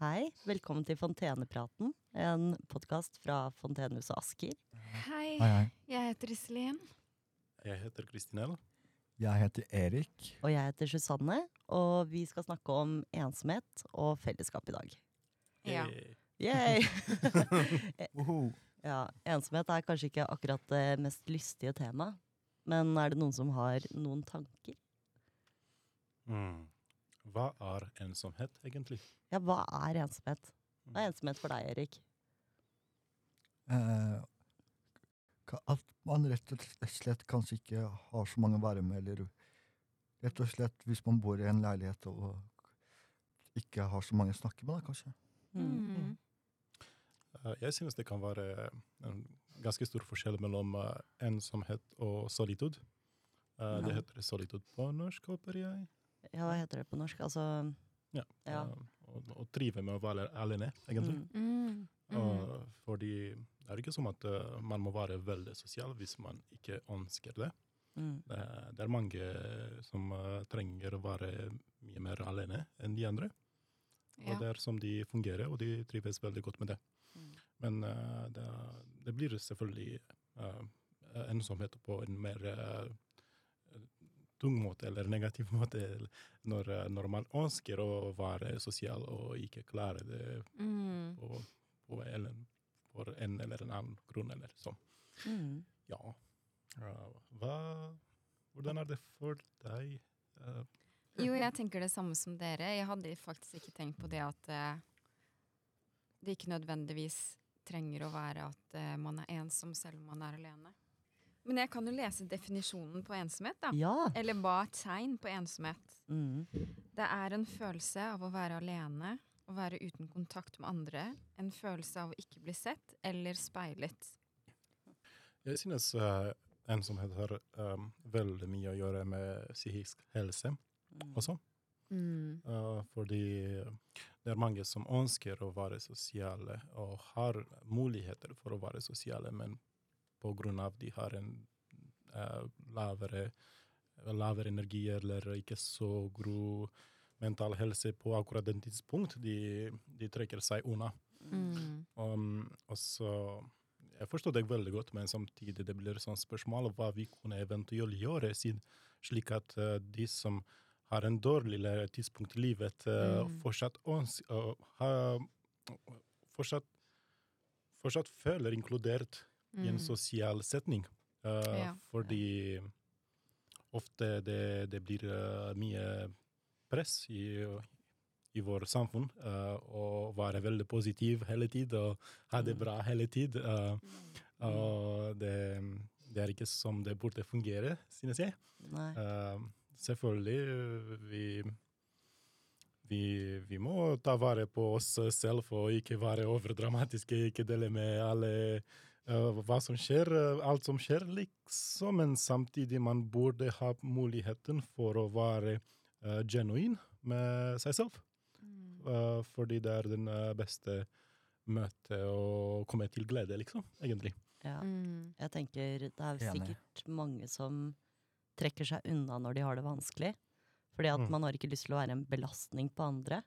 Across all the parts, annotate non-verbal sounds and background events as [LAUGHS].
Hei, velkommen til Fontenepraten, en podkast fra Fontenehuset Asker. Hei, Hei, hei. jeg heter Iselin. Jeg heter Kristinell. Jeg heter Erik. Og jeg heter Susanne, og vi skal snakke om ensomhet og fellesskap i dag. Ja. Yay! [LAUGHS] [LAUGHS] Ja, ensomhet er kanskje ikke akkurat det mest lystige temaet, men er det noen som har noen tanker? Mm. Hva er ensomhet, egentlig? Ja, hva er ensomhet? Hva er ensomhet for deg, Erik? Eh, at man rett og slett kanskje ikke har så mange å være med, eller rett og slett hvis man bor i en leilighet og ikke har så mange å snakke med, da, kanskje. Mm. Eh, Jeg synes det kan være en ganske stor forskjell mellom eh, ensomhet og solitud. Eh, Det heter solitud på norsk, håper jeg. Ja, hva heter det på norsk? Altså Ja. Ja. Eh, Og, og trive med å være alene, egentlig. mm, Mm. Mm. Og fordi det er ikke som at eh, man må være veldig sosial hvis man ikke ønsker det. mm, Det er, det er mange som eh, trenger å være mye mer alene enn de andre. Ja. Og det er som de fungerer, og de trives veldig godt med det. Mm. Men uh, det, det blir selvfølgelig uh, ensomhet på en mer eh, tung måte, eller negativ [LAUGHS] måte, når, når man ønsker å være sosial og ikke klarer det Mm. på, på en, for en eller en annen grunn. Eller sånn. mm. Ja. Hva, hvordan er det for deg? Eh, Jo, jeg tenker det samme som dere. Jeg hadde faktisk ikke tenkt på det at eh, det ikke nødvendigvis trenger å være at eh, man er ensom selv om man er alene. Men jeg kan jo lese definisjonen på ensomhet, da. Ja! Eller hva tegn på ensomhet? Mm, Det er en følelse av å være alene, å være uten kontakt med andre. En følelse av å ikke bli sett eller speilet. Jeg synes uh, ensomhet har um, veldig mye å gjøre med psykisk helse mm. også. Mm. Uh, fordi det er mange som ønsker å være sosiale og har muligheter for å være sosiale, men grunn av de har en uh, lavere, lavere energi eller ikke så god mental helse på akkurat den tidspunkt, de, de trekker seg unna. Mm. Um, og så Jeg forstår deg veldig godt, men samtidig det blir sånn spørsmål hva vi kunne eventuelt gjøre, slik at uh, de som har en dårligere tidspunkt i livet, uh, Mm. fortsatt, øh, ha- fortsatt, fortsatt føler inkludert i en Mm. sosial setning. Uh, Ja. Fordi ofte det, det blir uh, mye press i, i vårt samfunn å være veldig positiv hele tid og ha det Mm. bra hele tid. Uh, Mm. det, det er ikke som det burde fungere, synes jeg. Selvfølgelig, vi, vi, vi må ta vare på oss selv og ikke være overdramatiske, ikke dele med alle hva som skjer, eh, alt som skjer, liksom. Men samtidig man burde ha muligheten for å være uh, genuin med seg selv. Mm. Uh, fordi det er den eh, beste møtet å komme til glede, liksom, egentlig. Ja. Mm. Jeg tenker det er sikkert mange som trekker seg unna når de har det vanskelig. Fordi at Mm. man har ikke lyst til å være en belastning på andre.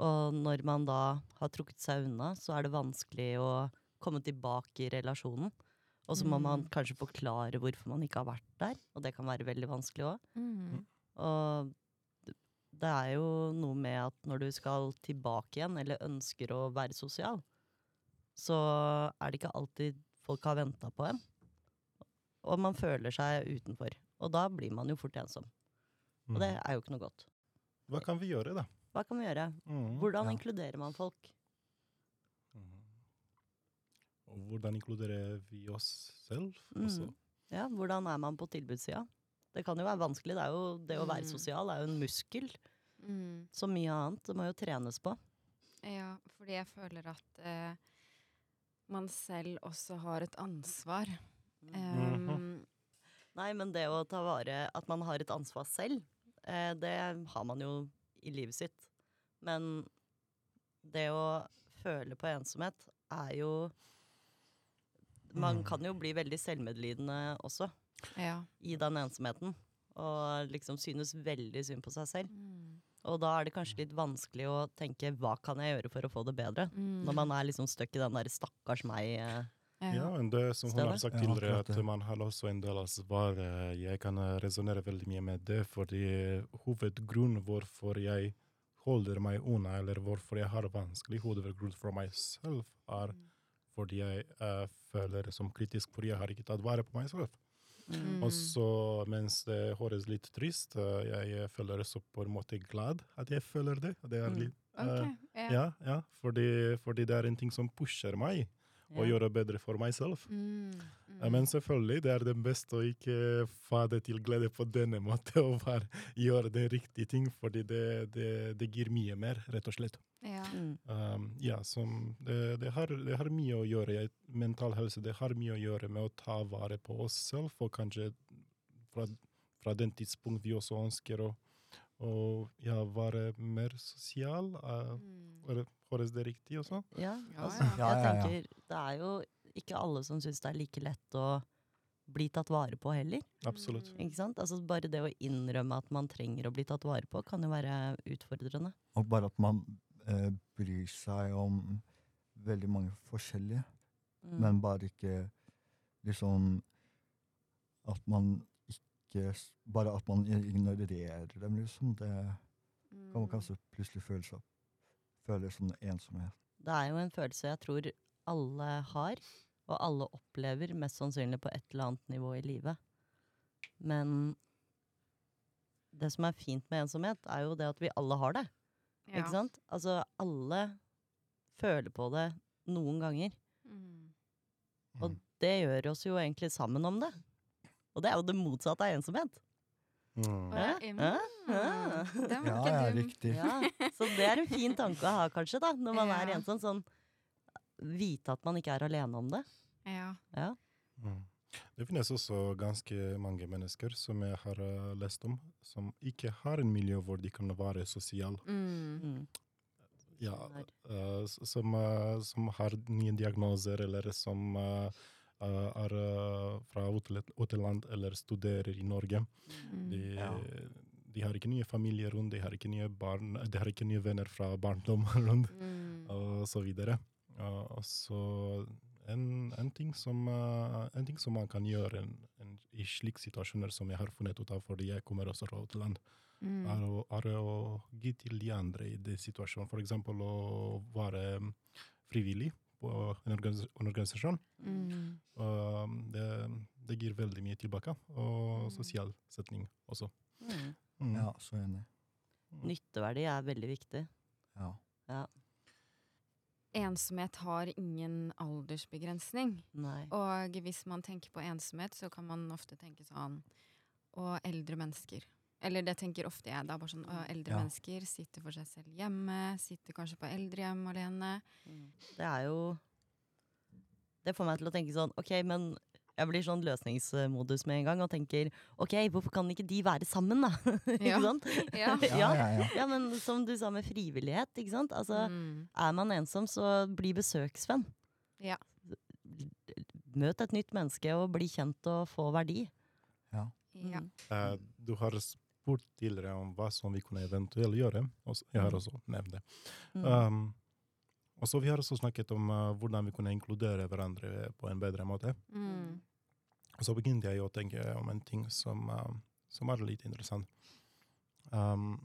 Og når man da har trukket seg unna, så er det vanskelig å komme tilbake i relasjonen. Og så må Mm. man kanskje forklare hvorfor man ikke har vært der, og det kan være veldig vanskelig òg. Mm. Og det- er jo noe med at når du skal tilbake igjen, eller ønsker å være sosial, så er det ikke alltid folk har venta på en. Og man føler seg utenfor. Og da blir man jo fort ensom. Og det er jo ikke noe godt. Hva kan vi gjøre, da? Hva kan vi gjøre? Mm. Hvordan Ja. inkluderer man folk? Og hvordan inkluderer vi oss selv Mm. også? Ja, hvordan er man på tilbudssida? Det kan jo være vanskelig. Det, er jo, det å være Mm. sosial er jo en muskel. Mm. Som mye annet. Det må jo trenes på. Ja, fordi jeg føler at eh, man selv også har et ansvar. Mm. Um, Nei, men det å ta vare At man har et ansvar selv, eh, det har man jo i livet sitt. Men det å føle på ensomhet er jo Man Mm. kan jo bli veldig selvmedlidende også ja. i den ensomheten. Og liksom synes veldig synd på seg selv. Mm. Og da er det kanskje litt vanskelig å tenke hva kan jeg gjøre for å få det bedre? Mm. Når man er liksom stuck i den der stakkars meg. eh, Ja, men det som hun har sagt tidligere, ja, at man har også en del av svaret. Jeg kan resonnere veldig mye med det, fordi hovedgrunnen hvorfor jeg holder meg unna, eller hvorfor jeg har vanskelig, hovedgrunn for meg selv, er Mm. fordi jeg eh, det som kritisk, fordi jeg har ikke tatt vare på meg selv. Mm. Og så, mens det høres litt trist, eh, jeg føler så på en måte glad at jeg føler det. Det er Mm. litt, eh, ja. ja, ja, fordi, fordi det er en ting som pusher meg, og Ja. gjør det bedre for meg selv. Mm. mm. men selvfølgelig, det er det beste å ikke få det til glede på denne måten, og bare [LAUGHS] gjøre den riktige ting, fordi det, det, det gir mye mer, rett og slett. Ja. Mm. Um, ja, som det, det, har, det har mye å gjøre, jeg, mental helse, det har mye å gjøre med å ta vare på oss selv, og kanskje fra, fra den tidspunkt vi også ønsker å, og ja, være mer sosial. Uh, Mm. Høres det riktig også? Ja, Ja, altså, ja. Ja, jeg tenker det er jo ikke alle som syns det er like lett å bli tatt vare på heller. Absolutt. Mm. Ikke sant? Altså Bare det å innrømme at man trenger å bli tatt vare på, kan jo være utfordrende. Og bare at man eh, bryr seg om veldig mange forskjellige, Mm. men bare ikke liksom At man ikke Bare at man ignorerer dem, liksom. Det kan man Mm. kanskje plutselig føle seg Føle som ensomhet. Det er jo en følelse jeg tror alle har, og alle opplever mest sannsynlig på et eller annet nivå i livet. Men det som er fint med ensomhet, er jo det at vi alle har det. Ja. Ikke sant? Altså, alle føler på det noen ganger. Mm. Og det gjør oss jo egentlig sammen om det. Og det er jo det motsatte av ensomhet. Mm. Ja, Hæ? Den var Ja, ikke dum. riktig. Ja, så det er en fin tanke å ha, kanskje, da, når man er ensom. Sånn, vite at man ikke er alene om det. Ja. Ja. Mm. Det finnes også ganske mange mennesker som jeg har eh, lest om, som ikke har en miljø hvor de kan være sosiale. Mm. Mm. Ja, eh, som, uh, som har nye diagnoser, eller som eh, er fra utenland utland eller studerer i Norge. Mm. De, Ja. de har ikke nye familier rundt, de har ikke nye barn, de har ikke nye venner fra barndom [LAUGHS] rundt, Mm. og så videre. Uh, og så en, en, ting som, eh, en ting som man kan gjøre en, en, i slike situasjoner som jeg har funnet ut av, fordi jeg kommer også fra utland, Mm. er å, er å gi til de andre i den situasjonen. Eksempel å være mm, frivillig på en organis en organisasjon. Mm. Uh, det, det gir veldig mye tilbake, og Mm. sosial setning også. Mm. Mm. Ja, så enig. Nytteverdi er veldig viktig. Ja. Ja. Ensomhet har ingen aldersbegrensning. Nei. Og hvis man tenker på ensomhet, så kan man ofte tenke sånn Og eldre mennesker. Eller det tenker ofte jeg. da, bare sånn, å, Eldre Ja. mennesker sitter for seg selv hjemme, sitter kanskje på eldrehjem alene. Mm. Det er jo Det får meg til å tenke sånn OK, men jeg blir sånn løsningsmodus med en gang og tenker OK, hvorfor kan ikke de være sammen, da? [LAUGHS] ikke sant? [LAUGHS] Ja. [LAUGHS] Ja, ja. ja, ja. Ja, men som du sa med frivillighet, ikke sant. Altså, Mm. er man ensom, så bli besøksvenn. Ja. Møt et nytt menneske og bli kjent og få verdi. ja. Mm. Uh, du har spurt tidligere om hva som vi kunne eventuelt gjøre, og jeg har Mm. også nevnt det. Mm. Um, og så Vi har også snakket om uh, hvordan vi kunne inkludere hverandre på en bedre måte. Mm. Og så begynte jeg å tenke om en ting som, eh, som er litt interessant. Um,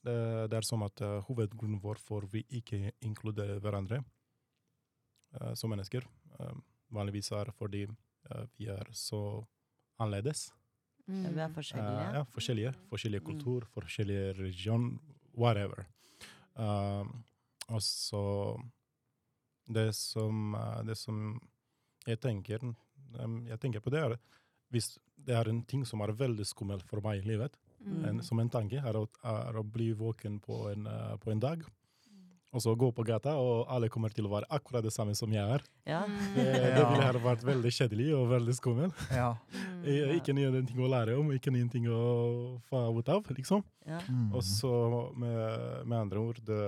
det, det er som at uh, hovedgrunnen vår for vi ikke inkluderer hverandre uh, som mennesker, uh, vanligvis er fordi vi er så annerledes. Mm. Vi er forskjellige. ja, forskjellige. Forskjellige Mm. forskjellige religion, whatever. Um, og så det som, det som jeg tenker Jeg tenker på det er hvis det er en ting som er veldig skummelt for meg i livet, Mm. en, som en tanke, er å, er å bli våken på en, eh, på en dag, og så gå på gata, og alle kommer til å være akkurat det samme som jeg er. Ja. Mm. Det, det ville ha vært veldig kjedelig og veldig skummelt. ja. Mm. Eh, Ikke nye ting å lære om, ikke nye ting å få ut av, liksom. Ja. Mm. Og så med, med andre ord, det,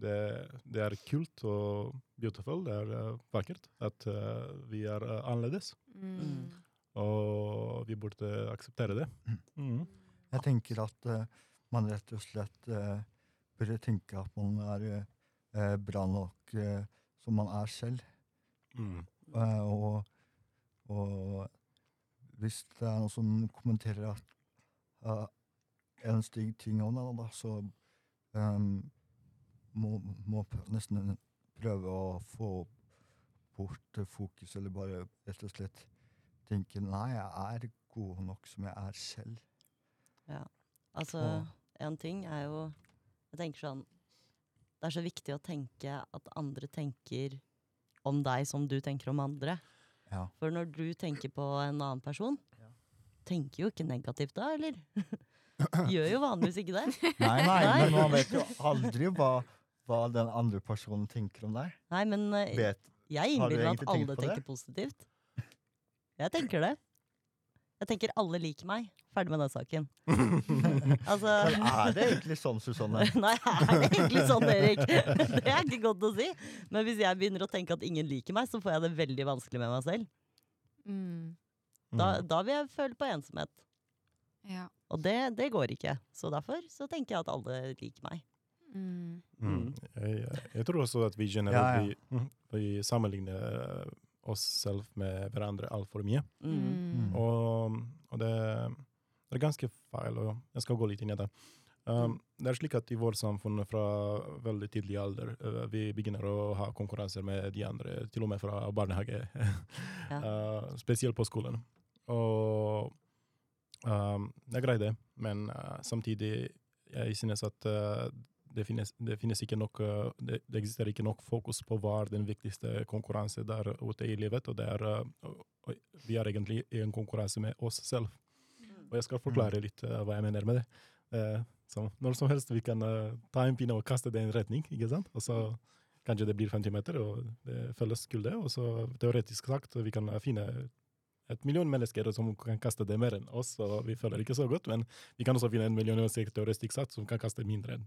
det, det er kult og beautiful, det er eh, vakkert at uh, vi er eh, annerledes. Mm. Og vi burde akseptere det. Mm. Jeg tenker at eh, man rett og slett eh, bør tenke at man er eh, bra nok eh, som man er selv. Mm. Eh, og, og hvis det er noen som kommenterer at eh, en stygg ting om deg, da, så um, må, må nesten prøve å få bort fokus, eller bare rett og slett tenke nei, jeg er god nok som jeg er selv. Ja. Altså, én en ting er jo Jeg tenker sånn Det er så viktig å tenke at andre tenker om deg som du tenker om andre. Ja. For når du tenker på en annen person, Ja. tenker jo ikke negativt da, eller? [LAUGHS] Gjør jo vanligvis ikke det. [LAUGHS] Nei, nei, Nei. men man vet jo aldri hva, hva den andre personen tenker om deg. Nei, men eh, Vet, jeg innbiller meg at alle på tenker positivt. Jeg tenker det. Jeg tenker alle liker meg. Ferdig med den saken. [LAUGHS] altså men er det egentlig sånn, Susanne? [LAUGHS] Nei, er det egentlig sånn, Erik? [LAUGHS] Det er ikke godt å si. Men hvis jeg begynner å tenke at ingen liker meg, så får jeg det veldig vanskelig med meg selv. Mm. Da, Mm. da vil jeg føle på ensomhet. Ja. Og det, det går ikke. Så derfor så tenker jeg at alle liker meg. Mm. Mm. Jeg, jeg tror også at vi generelt ja. Vi, mm, vi sammenligner eh, oss selv med hverandre altfor mye. Mm. Mm. Og, og det, det er ganske feil, og jeg skal gå litt inn i det. Um, det er slik at i vårt samfunn fra veldig tidlig alder uh, vi begynner å ha konkurranser med de andre, til og med fra barnehage. [LAUGHS] uh, spesielt på skolen. Og um, det er greit, det, men uh, samtidig jeg synes at eh, det, finnes, det finnes ikke nok eh, det, det eksisterer ikke nok fokus på hva er den viktigste konkurranse der ute i livet, og det er eh, og vi er egentlig i en konkurranse med oss selv. Og jeg skal forklare litt eh, hva jeg mener med det. Eh, så når som helst vi kan ta en pinne og kaste det i en retning, ikke sant? Og så kanskje det blir 50 meter, og det følges kult det. Og så teoretisk sagt, vi kan finne et million mennesker som kan kaste det mer enn oss, og vi føler ikke så godt, men vi kan også finne en million mennesker teoretisk sagt som kan kaste mindre enn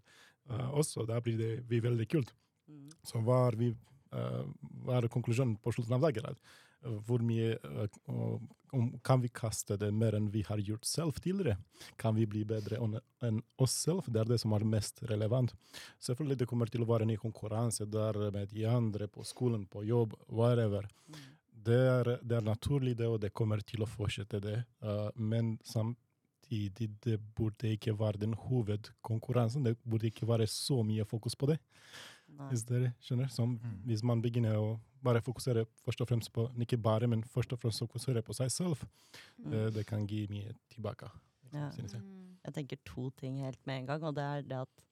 eh, oss, og da blir det vi veldig kult. Mm. Så hva er, vi, eh, hva er konklusjonen på slutten av dagen? da? Hvor mye eh, Kan vi kaste det mer enn vi har gjort selv tidligere? Kan vi bli bedre enn oss selv? Det er det som er mest relevant. Selvfølgelig det kommer til å være en ny konkurranse der med de andre på skolen, på jobb, whatever. Mm. Det er, det er naturlig, det, og det kommer til å fortsette det. Uh, men samtidig, det burde ikke være den hovedkonkurransen. Det burde ikke være så mye fokus på det. Hvis dere skjønner. Som Mm. hvis man begynner å bare fokusere først og fremst på Ikke bare, men først og fremst fokusere på seg selv. Mm. Det, det kan gi mye tilbake. Ja. jeg. Mm. Jeg tenker to ting helt med en gang, og det er det at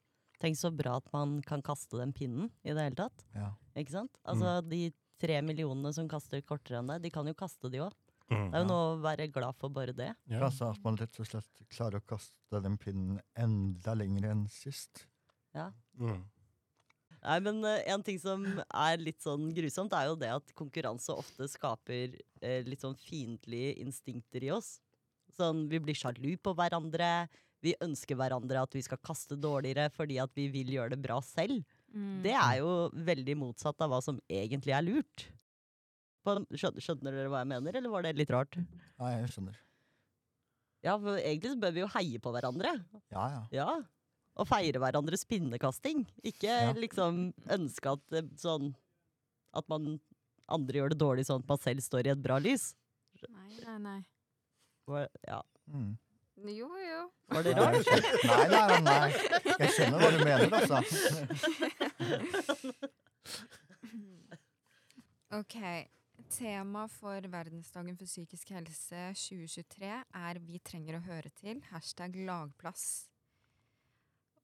Tenk så bra at man kan kaste den pinnen i det hele tatt. Ja. Ikke sant? Altså de tre millionene som kaster kortere enn deg, de kan jo kaste de òg. Mm. Det er jo Ja. noe å være glad for bare det. Ja. Altså at man rett og slett klarer å kaste den pinnen enda lenger enn sist. Mm. Nei, men uh, en ting som er litt sånn grusomt, er jo det at konkurranse ofte skaper uh, litt sånn fiendtlige instinkter i oss. Sånn, vi blir sjalu på hverandre, vi ønsker hverandre at vi skal kaste dårligere fordi at vi vil gjøre det bra selv. Mm. Det er jo veldig motsatt av hva som egentlig er lurt. Skjønner, dere hva jeg mener, eller var det litt rart? Nei, jeg skjønner. Ja, for egentlig så bør vi jo heie på hverandre. Ja, ja. Ja. Og feire hverandres pinnekasting. Ikke Ja. liksom ønske at sånn At man andre gjør det dårlig sånn at man selv står i et bra lys. Nei, nei, nei. Ja. Mm. Jo, jo. Var det rart? nei, nei, nei. Jeg skjønner hva du mener, altså. Ok. Tema for verdensdagen for psykisk helse 2023 er 'Vi trenger å høre til'. Hashtag lagplass.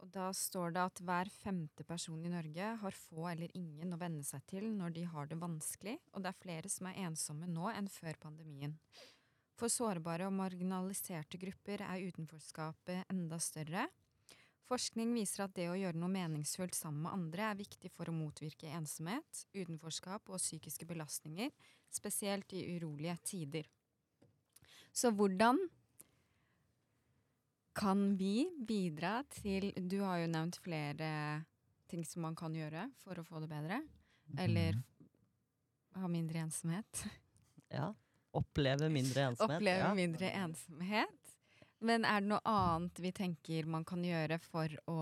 Og da står det at hver femte person i Norge har få eller ingen å venne seg til når de har det vanskelig, og det er flere som er ensomme nå enn før pandemien. For sårbare og marginaliserte grupper er utenforskapet enda større. Forskning viser at det å gjøre noe meningsfullt sammen med andre er viktig for å motvirke ensomhet, utenforskap og psykiske belastninger, spesielt i urolige tider. Så hvordan kan vi bidra til Du har jo nevnt flere ting som man kan gjøre for å få det bedre. Eller ha mindre ensomhet. Ja. Oppleve mindre ensomhet. Oppleve ja. mindre ensomhet. Men er det noe annet vi tenker man kan gjøre for å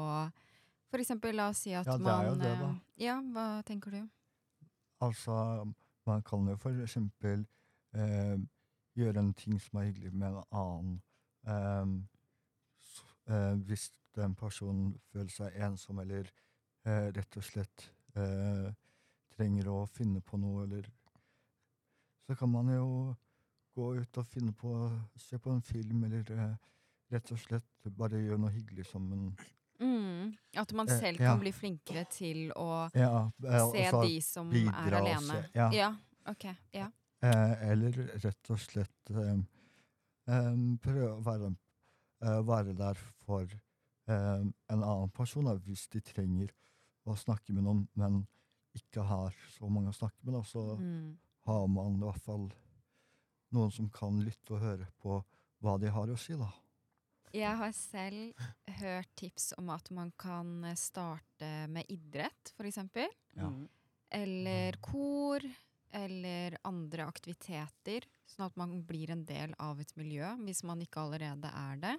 For eksempel, la oss si at man Ja, det er man jo det, da. eh, Ja, hva tenker du? Altså, man kan jo for eksempel eh, gjøre en ting som er hyggelig med en annen. Eh, eh, hvis den personen føler seg ensom eller eh, rett og slett eh, trenger å finne på noe, eller Så kan man jo gå ut og finne på Se på en film, eller eh, rett og slett bare gjøre noe hyggelig sammen. Mm. At man Eh, selv ja. kan bli flinkere til å Ja, eh, se de som er alene. se- ja. ja. Ok. Ja. Eh, eller rett og slett eh, eh, prøve å være, eh, være der for eh, en annen person, da, hvis de trenger å snakke med noen, men ikke har så mange å snakke med. Da, så Mm. Har man i hvert fall noen som kan lytte og høre på hva de har å si. da. Jeg har selv hørt tips om at man kan starte med idrett, for eksempel. Ja. Eller kor. Eller andre aktiviteter. Sånn at man blir en del av et miljø, hvis man ikke allerede er det.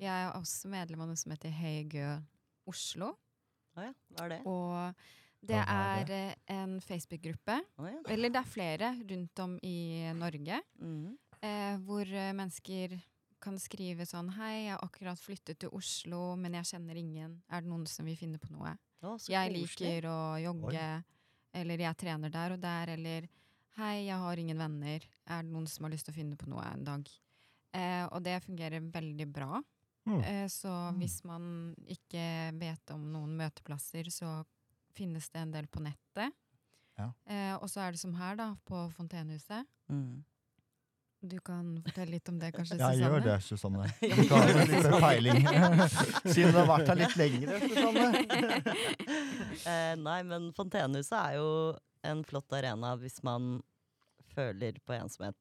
Jeg er også medlem av noe som heter Hey Girl Oslo. Å ja, hva er det? Og det er eh, en Facebook-gruppe, oh, ja. eller det er flere rundt om i Norge, mm. eh, hvor eh, mennesker kan skrive sånn Hei, jeg har akkurat flyttet til Oslo, men jeg kjenner ingen. Er det noen som vil finne på noe? Oh, Jeg liker å jogge, eller jeg trener der og der, eller Hei, jeg har ingen venner. Er det noen som har lyst til å finne på noe en dag? Eh, og det fungerer veldig bra. Mm. Eh, så hvis man ikke vet om noen møteplasser, så finnes det en del på nettet. Ja. Eh, og så er det som her, da, på Fontenehuset. Mm. Du kan fortelle litt om det, kanskje, Ja, gjør det, Susanne. Du kan ha litt peiling. [LAUGHS] Siden du har vært her litt lenger, Susanne. [LAUGHS] eh, nei, men Fontenehuset er jo en flott arena hvis man føler på ensomhet,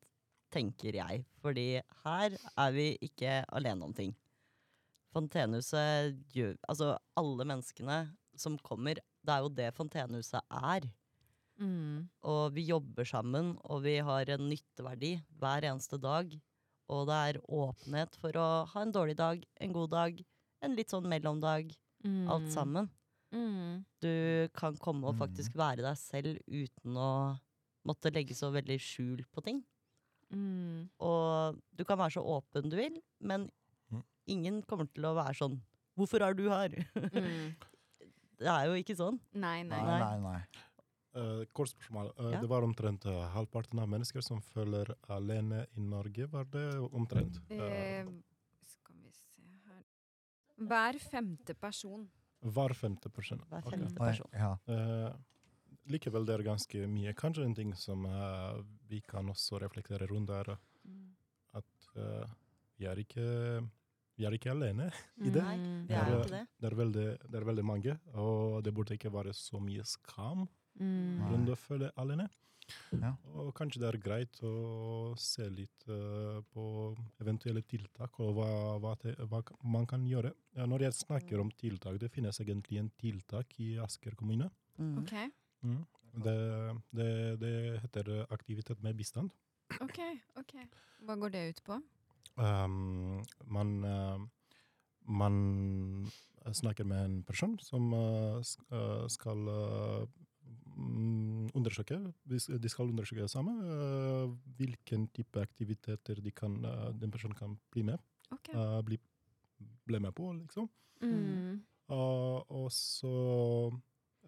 tenker jeg. Fordi her er vi ikke alene om ting. Fontenehuset gjør Altså, alle menneskene som kommer, det er jo det Fontenehuset er. Mm. Og vi jobber sammen, og vi har en nytteverdi hver eneste dag. Og det er åpenhet for å ha en dårlig dag, en god dag, en litt sånn mellomdag. Mm. Alt sammen. Mm. Du kan komme og Mm. faktisk være deg selv uten å måtte legge så veldig skjul på ting. Mm. Og du kan være så åpen du vil, men Mm. ingen kommer til å være sånn 'Hvorfor er du her?' [LAUGHS] Mm. det er jo ikke sånn. Nei, nei. Nei, nei, nei. Uh, kort spørsmål. Uh, Ja. Det var omtrent uh, halvparten av mennesker som føler alene i Norge. Var det omtrent? Skal vi se her Hver femte person. hver femte person. Hver femte okay. person. ja. Eh, likevel det er ganske mye. Kanskje en ting som eh, vi kan også reflektere rundt, er at eh, vi, er ikke, vi er ikke alene i det. Nei, Mm. Vi er ikke det. Det er, veldig, det er veldig mange, og det burde ikke være så mye skam Mm. Rundt å føle alene. Ja. Og kanskje det er greit å se litt uh, på eventuelle tiltak, og hva, hva, te, hva man kan gjøre. Ja, når jeg snakker om tiltak, det finnes egentlig en tiltak i Asker kommune. Mm. Okay. Mm. Det, det, det heter aktivitet med bistand. ok, ok. Hva går det ut på? Um, man, uh, man snakker med en person som uh, skal mm, undersøke De skal undersøke sammen eh, hvilken type aktiviteter de kan, den personen kan bli med, okay. bli, bli med på, liksom. Mm. Og så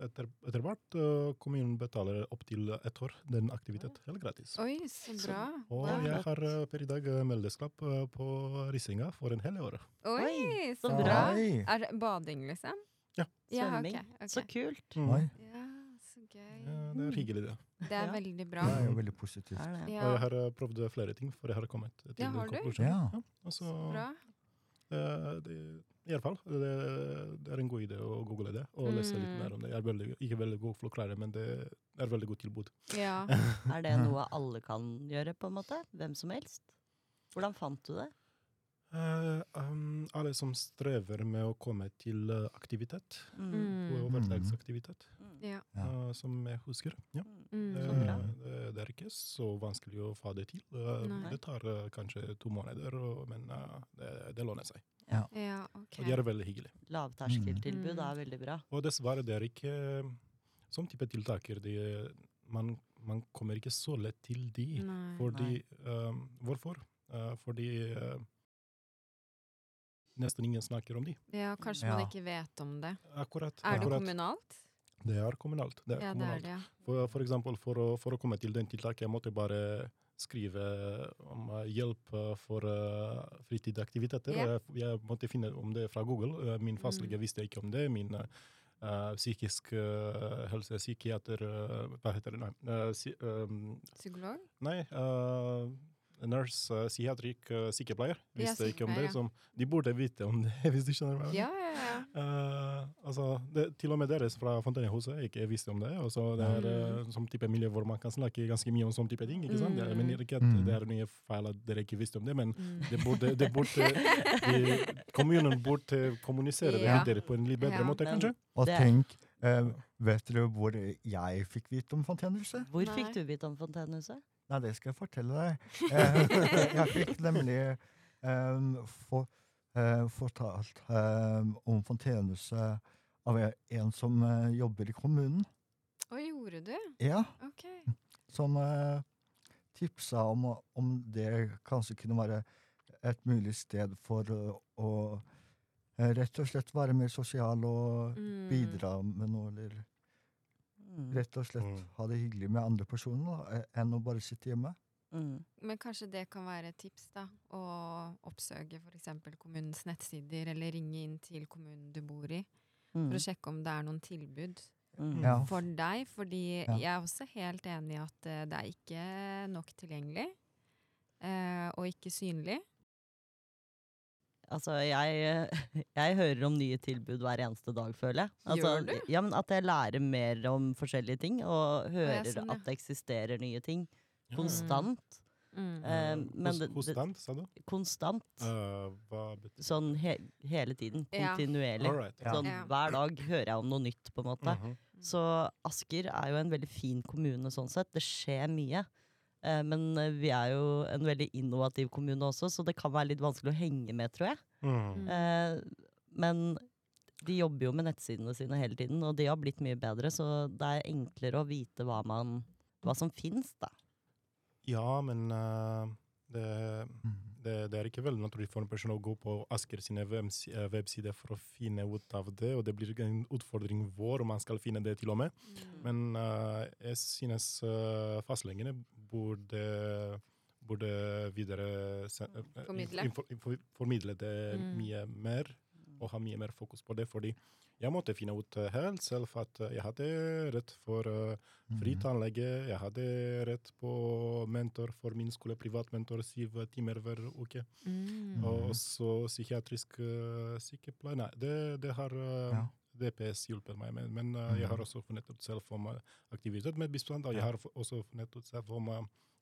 etter, etter hvert eh, kommunen betaler opptil ett år den aktiviteten helt gratis. Oi, så bra. Og Wow. jeg har eh, per i dag eh, medlemskap eh, på Rissinga for en hel år. Oi, så så bra. Oi. Er det bading, liksom? Ja. Ja, okay, ok, ok. Så kult. Mm. Ja, så gøy. Ja, det er hyggelig, det. Det er Ja. veldig bra. Det er jo veldig positivt. Er det. Ja, Og jeg har prøvd flere ting før jeg har kommet til Ja, har du? konklusjonen. Ja. og så, så bra. Det, det, I hvert fall, det, det er en god idé å google det og lese litt Mm. mer om det. Jeg er veldig, ikke veldig god til å forklare, men det er veldig godt tilbud. Ja. [LAUGHS] Er det [LAUGHS] noe alle kan gjøre, på en måte? Hvem som helst? Hvordan fant du det? Uh, um, alle som strever med å komme til eh, aktivitet, Mm. Mm. og hverdagsaktivitet, Mm. Ja. Eh, som jeg husker. Ja. Mm. Det, det, det er ikke så vanskelig å få det til. Uh, Det tar kanskje to måneder, og, men det, det låner seg. Ja, Okay. Og de er veldig hyggelige. Lavterskeltilbud Mm. er veldig bra. Og dessverre, det er ikke som type tiltaker. De, man, man kommer ikke så lett til de. Nei. Fordi, hvorfor? Eh, fordi nesten ingen snakker om de. Ja, kanskje Ja. man ikke vet om det. Akkurat. Er det akkurat. kommunalt? Det er kommunalt. Det er Ja, det er det, ja. For, for eksempel, for å, for å komme til den tiltaket, jeg måtte bare skrive om eh, hjelp eh, for uh, fritidsaktiviteter. Ja. Jeg, måtte finne om det fra Google. Min fastlege Mm. visste ikke om det. Min uh, psykisk uh, helse, psykiater Hva heter det? Nei. si, um, Psykolog? nei nurse, uh, psykiatrik uh, sykepleier Ja, visste ikke om det. Som, de burde vite om det, [LAUGHS] hvis du skjønner hva jeg mener. Ja, ja, ja. Eh, altså, det, til og med deres fra Fontenehuset ikke visste om det. Og så det er Mm. uh, sånn type miljø hvor man kan snakke ganske mye om sånn type ting. ikke sant? Mm. Det, men ikke at Mm. det er mye feil at dere ikke visste om det, men Mm. det burde, det burde [LAUGHS] de, kommunen burde kommunisere det Ja. videre på en litt bedre Ja. måte, Men- kanskje? Og tenk, eh, vet dere hvor jeg fikk vite om Fontenehuset? Hvor Nei. fikk du vite om Fontenehuset? Nei, det skal jeg fortelle deg. Eh, [LAUGHS] jeg fikk nemlig um, for, uh, fortalt um, om Fontenehuset av en som uh, jobber i kommunen. Å, gjorde du? Ja, Ok. som uh, tipsa om, om det kanskje kunne være et mulig sted for å, eh, rett og slett være mer sosial og Mm. bidra med noe, eller. Rett og slett Mm. ha det hyggelig med andre personer da, eh, enn å bare sitte hjemme. Mm. Men kanskje det kan være et tips, da. Å oppsøke f.eks. kommunens nettsider, eller ringe inn til kommunen du bor i, Mm. for å sjekke om det er noen tilbud Mm. Ja. for deg. Fordi Ja. jeg er også helt enig i at eh, det er ikke nok tilgjengelig, eh, og ikke synlig. Altså, jeg, [LAUGHS] jeg hører om nye tilbud hver eneste dag, føler jeg. Altså, Gjør du? Ja, men At jeg lærer mer om forskjellige ting, og hører sånn, ja. at det eksisterer nye ting. Ja. Konstant. Mm. Eh, men Hos, det- hos sa du? Konstant. Uh, hva betyr Sånn he hele tiden. Kontinuerlig. Ja. right. Sånn, Ja. hver dag hører jeg om noe nytt, på en måte. Mhm. Så Asker er jo en veldig fin kommune sånn sett. Det skjer mye. Eh, men eh, vi er jo en veldig innovativ kommune også, så det kan være litt vanskelig å henge med, tror jeg. Mm. Mm. Eh, men de jobber jo med nettsidene sine hele tiden, og de har blitt mye bedre, så det er enklere å vite hva, man, hva som fins, da. Ja, men eh, det, det, det er ikke veldig naturlig for en person å gå på Asker sine websider for å finne ut av det, og det blir en utfordring vår om man skal finne det til og med. Mm. Men eh, jeg synes uh, fastlegene burde, burde videre eh, eh, Formidle. formidle det Mm. mye mer, og ha mye mer fokus på det. Fordi jeg måtte finne ut eh, helt selv at jeg hadde rett for fri Mhm. tannlege, jeg hadde rett på mentor for min skole, privat mentor, syv timer hver uke. Mm. Og så psykiatrisk sykepleier. Nei, det, det har Ja. DPS hjulpet meg med. Men eh, jeg har Mhm. også funnet ut selv om aktivitet med bistand. Og jeg har også funnet ut selv om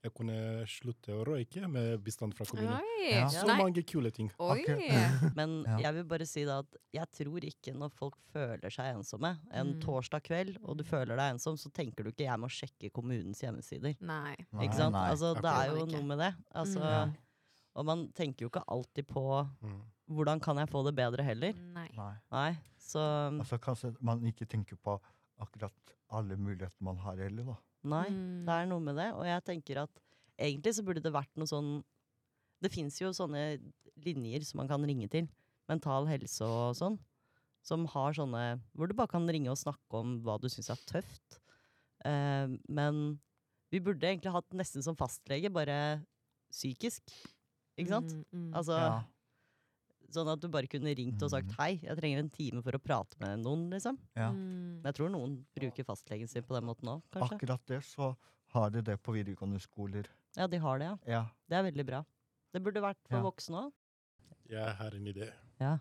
jeg kunne slutte å røyke med bistand fra kommunen. Oi! Ja. Så Nei. mange kule ting. [LAUGHS] [LAUGHS] Men Ja. jeg vil bare si da at jeg tror ikke når folk føler seg ensomme, en Mm. torsdag kveld, og du føler deg ensom, så tenker du ikke 'jeg må sjekke kommunens hjemmesider'. Nei. Nei, Ikke sant? nei. Altså, det er jo noe med det. Altså, Mm. Og man tenker jo ikke alltid på Mm. 'Hvordan kan jeg få det bedre' heller. Nei. Nei. Nei, så Altså, kanskje man ikke tenker på akkurat alle muligheter man har heller, da. Nei, Mm. det er noe med det. Og jeg tenker at egentlig så burde det vært noe sånn Det fins jo sånne linjer som man kan ringe til. Mental helse og sånn. Som har sånne Hvor du bare kan ringe og snakke om hva du syns er tøft. Eh, men vi burde egentlig hatt nesten som fastlege, bare psykisk. Ikke sant? Mm, mm. Altså, Ja. Sånn at du bare kunne ringt og sagt Mhm. 'hei, jeg trenger en time for å prate med noen', liksom. Ja. Mm. Men jeg tror noen bruker fastlegen sin på den måten òg, kanskje. Akkurat det, så har de det på videregående skoler. Ja, de har det, ja. Ja. Det er veldig bra. Det burde vært for Ja. voksne òg. Jeg har en idé. Ja.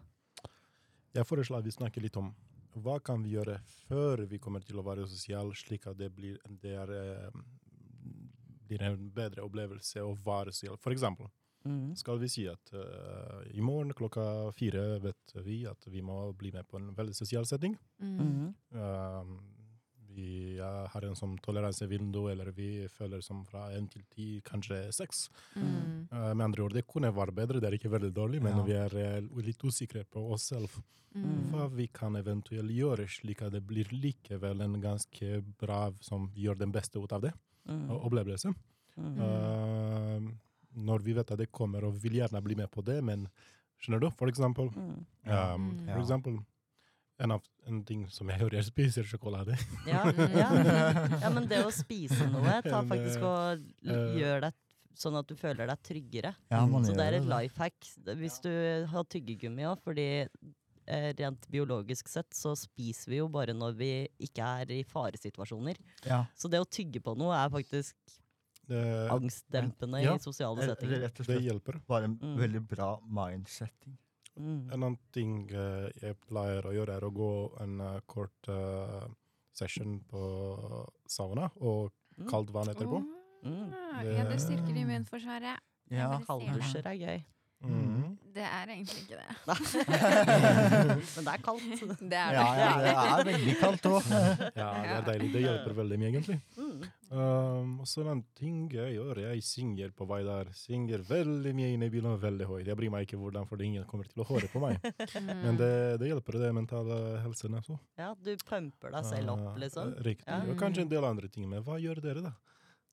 Jeg foreslår at vi snakker litt om hva kan vi gjøre før vi kommer til å være sosiale, slik at det blir, det er, eh, blir en bedre opplevelse å være sosial. For eksempel, Mm. skal vi si at uh, i morgen klokka fire vet vi at vi må bli med på en veldig sosial setting. Mm. Um, vi, har en sånn toleransevindu, eller vi føler som fra én til ti, kanskje seks. Mm. Uh, med andre ord, det kunne vært bedre, det er ikke veldig dårlig, men Ja. vi er litt usikre på oss selv. Mm. Hva vi kan eventuelt gjøre, slik at det blir likevel en ganske bra som gjør den beste ut av det, Mm. og opplevelse. Mm. Når vi vet at det kommer, og vil gjerne bli med på det, men skjønner du? For eksempel, Mm. Um, Mm. for eksempel en, av, en ting som jeg gjør, jeg spiser sjokolade. Ja, [LAUGHS] ja. ja, men det å spise noe tar faktisk og eh, gjør deg sånn at du føler deg tryggere. Ja, man Så det er et det. life hack hvis du har tyggegummi òg, fordi eh, rent biologisk sett så spiser vi jo bare når vi ikke er i faresituasjoner. Ja. Så det å tygge på noe er faktisk Det, angstdempende ja. i sosiale Eller settinger. rett og det slett hjelper. bare en Mm. veldig bra mindsetting. Mm. En annen ting eh, jeg pleier å gjøre, er å gå en uh, kort uh, session på sauna og Mm. kaldt vann etterpå. Mm. Ja, det styrker immunforsvaret. Ja. Kalddusjer er gøy. Mhm. Det er egentlig ikke det. [LAUGHS] Men det er kaldt. [LAUGHS] Det er Ja, det. ja, det er veldig kaldt òg. Ja, det er deilig. Det hjelper veldig mye, egentlig. Mm. Um, og så en ting jeg gjør, jeg synger på vei der. Synger veldig mye inne i bilen veldig høyt. Jeg bryr meg ikke hvordan, for ingen kommer til å høre på meg. Mm. Men det, det hjelper det mentale helsen også. Ja, du pumper deg selv opp, Uh, liksom. Riktig. Ja. Og kanskje en del andre ting. Men hva gjør dere, da?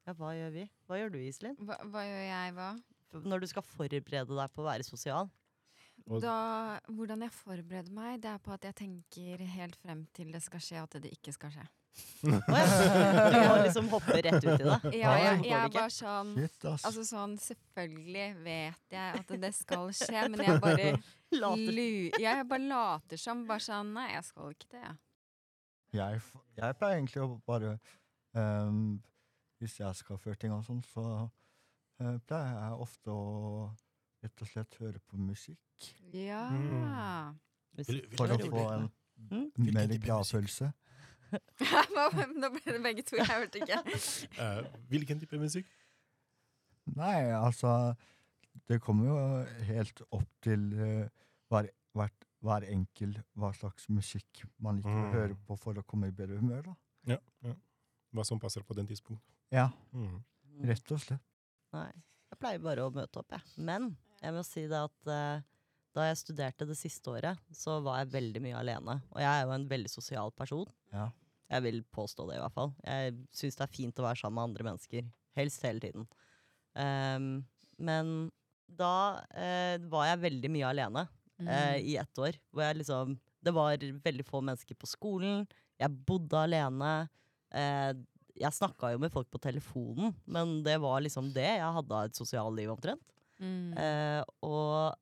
Ja, hva gjør vi? Hva gjør du, Iselin? Hva, hva gjør jeg, hva? Når du skal forberede deg på å være sosial? Da, hvordan jeg forbereder meg, det er på at jeg tenker helt frem til det skal skje, at det ikke skal skje. Du må liksom hoppe rett ut i det. Ja, jeg, jeg er bare sånn Shit. Altså sånn, Selvfølgelig vet jeg at det skal skje, men jeg bare Later. lu, Jeg bare later som. Bare sånn Nei, jeg skal ikke det. Jeg, jeg pleier egentlig å bare um, Hvis jeg skal føre ting og sånn, så eh, pleier jeg ofte å rett og slett høre på musikk. Ja. Vil For å få en? Mm. Mer gladfølelse. [LAUGHS] Nå ble det begge to. Jeg hørte ikke. Uh, [LAUGHS] hvilken type musikk? Nei, altså Det kommer jo helt opp til uh, hver, hvert, hver enkel hva slags musikk man liker å Mm. høre på for å komme i bedre humør. da. Ja, ja. Hva som passer på den tidspunkt. Ja, Mm. rett og slett. Nei. Jeg pleier bare å møte opp, jeg. Men jeg må si det at uh, da jeg studerte det siste året, så var jeg veldig mye alene. Og jeg er jo en veldig sosial person. Ja. Jeg vil påstå det, i hvert fall. Jeg syns det er fint å være sammen med andre mennesker. Helst hele tiden. Um, men da uh, var jeg veldig mye alene uh, i ett år. Hvor jeg liksom Det var veldig få mennesker på skolen. Jeg bodde alene. Eh, jeg snakka jo med folk på telefonen, men det var liksom det. Jeg hadde et et sosialliv omtrent. Mm. Eh, og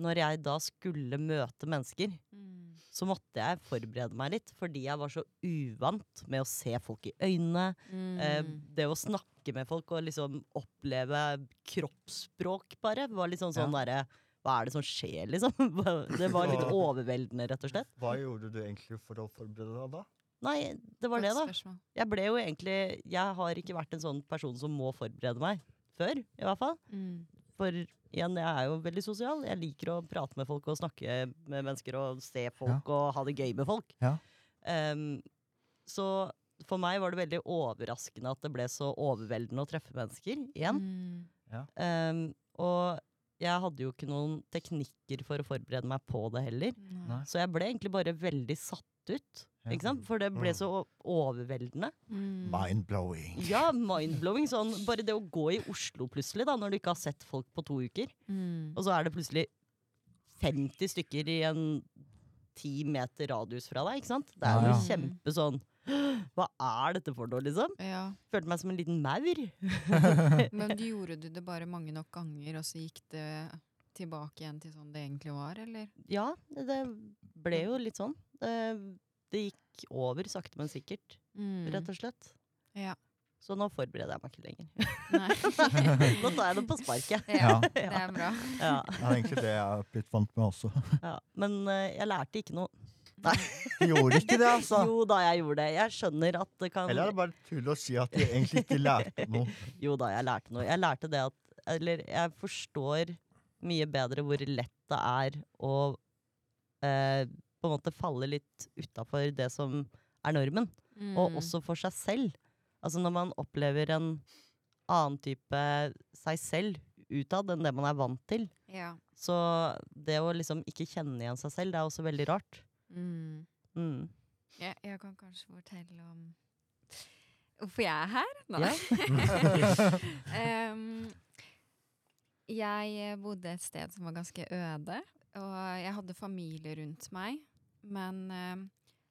når jeg da skulle møte mennesker, Mm. så måtte jeg forberede meg litt, fordi jeg var så uvant med å se folk i øynene. Eh, Mm. det å snakke med folk og liksom oppleve kroppsspråk, bare, var liksom sånn derre Hva er det som skjer, liksom? [LAUGHS] Det var litt overveldende, rett og slett. Hva gjorde du egentlig for å forberede deg da? Nei, det var Godt det, da. spørsmål. Jeg ble jo egentlig Jeg har ikke vært en sånn person som må forberede meg. Før, i hvert fall. Mm. For igjen, jeg er jo veldig sosial. Jeg liker å prate med folk og snakke med mennesker og se folk og ha det gøy med folk. Ja. Um, så for meg var det veldig overraskende at det ble så overveldende å treffe mennesker igjen. Mm. Em, og jeg hadde jo ikke noen teknikker for å forberede meg på det heller. Nei. Så jeg ble egentlig bare veldig satt ut. Ja. Ikke sant? For det ble Mm. så overveldende. Mm. Mind-blowing. Ja, mind-blowing. Sånn, bare det å gå i Oslo plutselig, da, når du ikke har sett folk på to uker. Mm. Og så er det plutselig 50 stykker i en 10 meter radius fra deg, ikke sant? Det er jo ja. kjempe sånn Hva er dette for noe, liksom? Ja. Følte meg som en liten maur. [LAUGHS] Men du gjorde du det bare mange nok ganger, og så gikk det tilbake igjen til sånn det egentlig var, eller? Ja, det det ble jo litt sånn. Det, gikk over sakte, men sikkert, Mm. rett og slett. Ja. Så nå forbereder jeg meg ikke lenger. Nei. [LAUGHS] Nå tar jeg det på sparket. [LAUGHS] ja, Ja. det er bra. Ja, Det er egentlig det jeg har blitt vant med også. [LAUGHS] ja. Men uh, jeg lærte ikke noe. Du gjorde ikke det, altså? Jo da, jeg gjorde det. Jeg skjønner at det kan Eller er det bare tull å si at du egentlig ikke lærte noe? Jo da, jeg lærte noe. Jeg lærte det at Eller jeg forstår mye bedre hvor lett det er å eh, på en måte falle litt utafor det som er normen. og Mm. også for seg selv. Altså når man opplever en annen type seg selv utad enn det man er vant til. Ja. Så det å liksom ikke kjenne igjen seg selv, det er også veldig rart. Mm. Mm. Jeg, jeg kan kanskje fortelle om hvorfor jeg er her. Nei. Ja. [LAUGHS] um, jeg bodde et sted som var ganske øde, og jeg hadde familie rundt meg. Men em,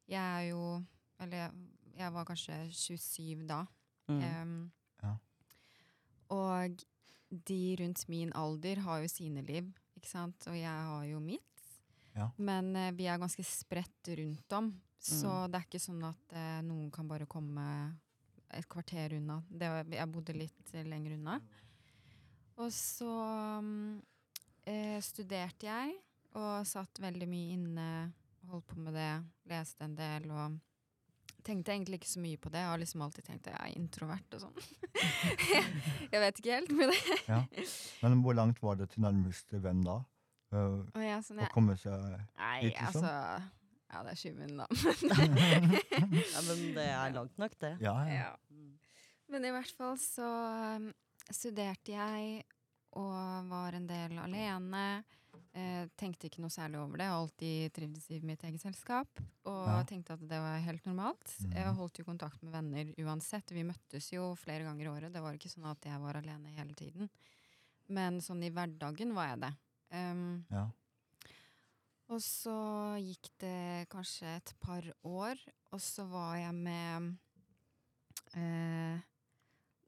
jeg er jo Eller jeg, jeg var kanskje 27 da. Mm. Um, Ja. Og de rundt min alder har jo sine liv, ikke sant? Og jeg har jo mitt. Ja. Men eh, vi er ganske spredt rundt om, så det er ikke sånn at eh, noen kan bare komme et kvarter unna. Det, jeg bodde litt eh, lenger unna. Og så um, eh, studerte jeg, og satt veldig mye inne, holdt på med det, leste en del og tenkte egentlig ikke så mye på det. Jeg har liksom alltid tenkt at jeg er introvert og sånn. [LAUGHS] jeg vet ikke helt med det. Ja. [LAUGHS] Men hvor langt var det til nærmeste venn da? Uh, oh, er sånn, å komme seg nei, Litt liksom? altså Ja, det er sju min, da. [LAUGHS] Ja, men det er langt nok, det. Ja, ja. ja. Men i hvert fall så um, studerte jeg og var en del alene. Eh, tenkte ikke noe særlig over det. Jeg har alltid trivdes i mitt eget selskap. Og Ja. tenkte at det var helt normalt. Mm. Jeg holdt jo kontakt med venner uansett. Vi møttes jo flere ganger i året. Det var ikke sånn at jeg var alene hele tiden. Men sånn i hverdagen var jeg det. Um, ja. og så gikk det kanskje et par år, og så var jeg med eh,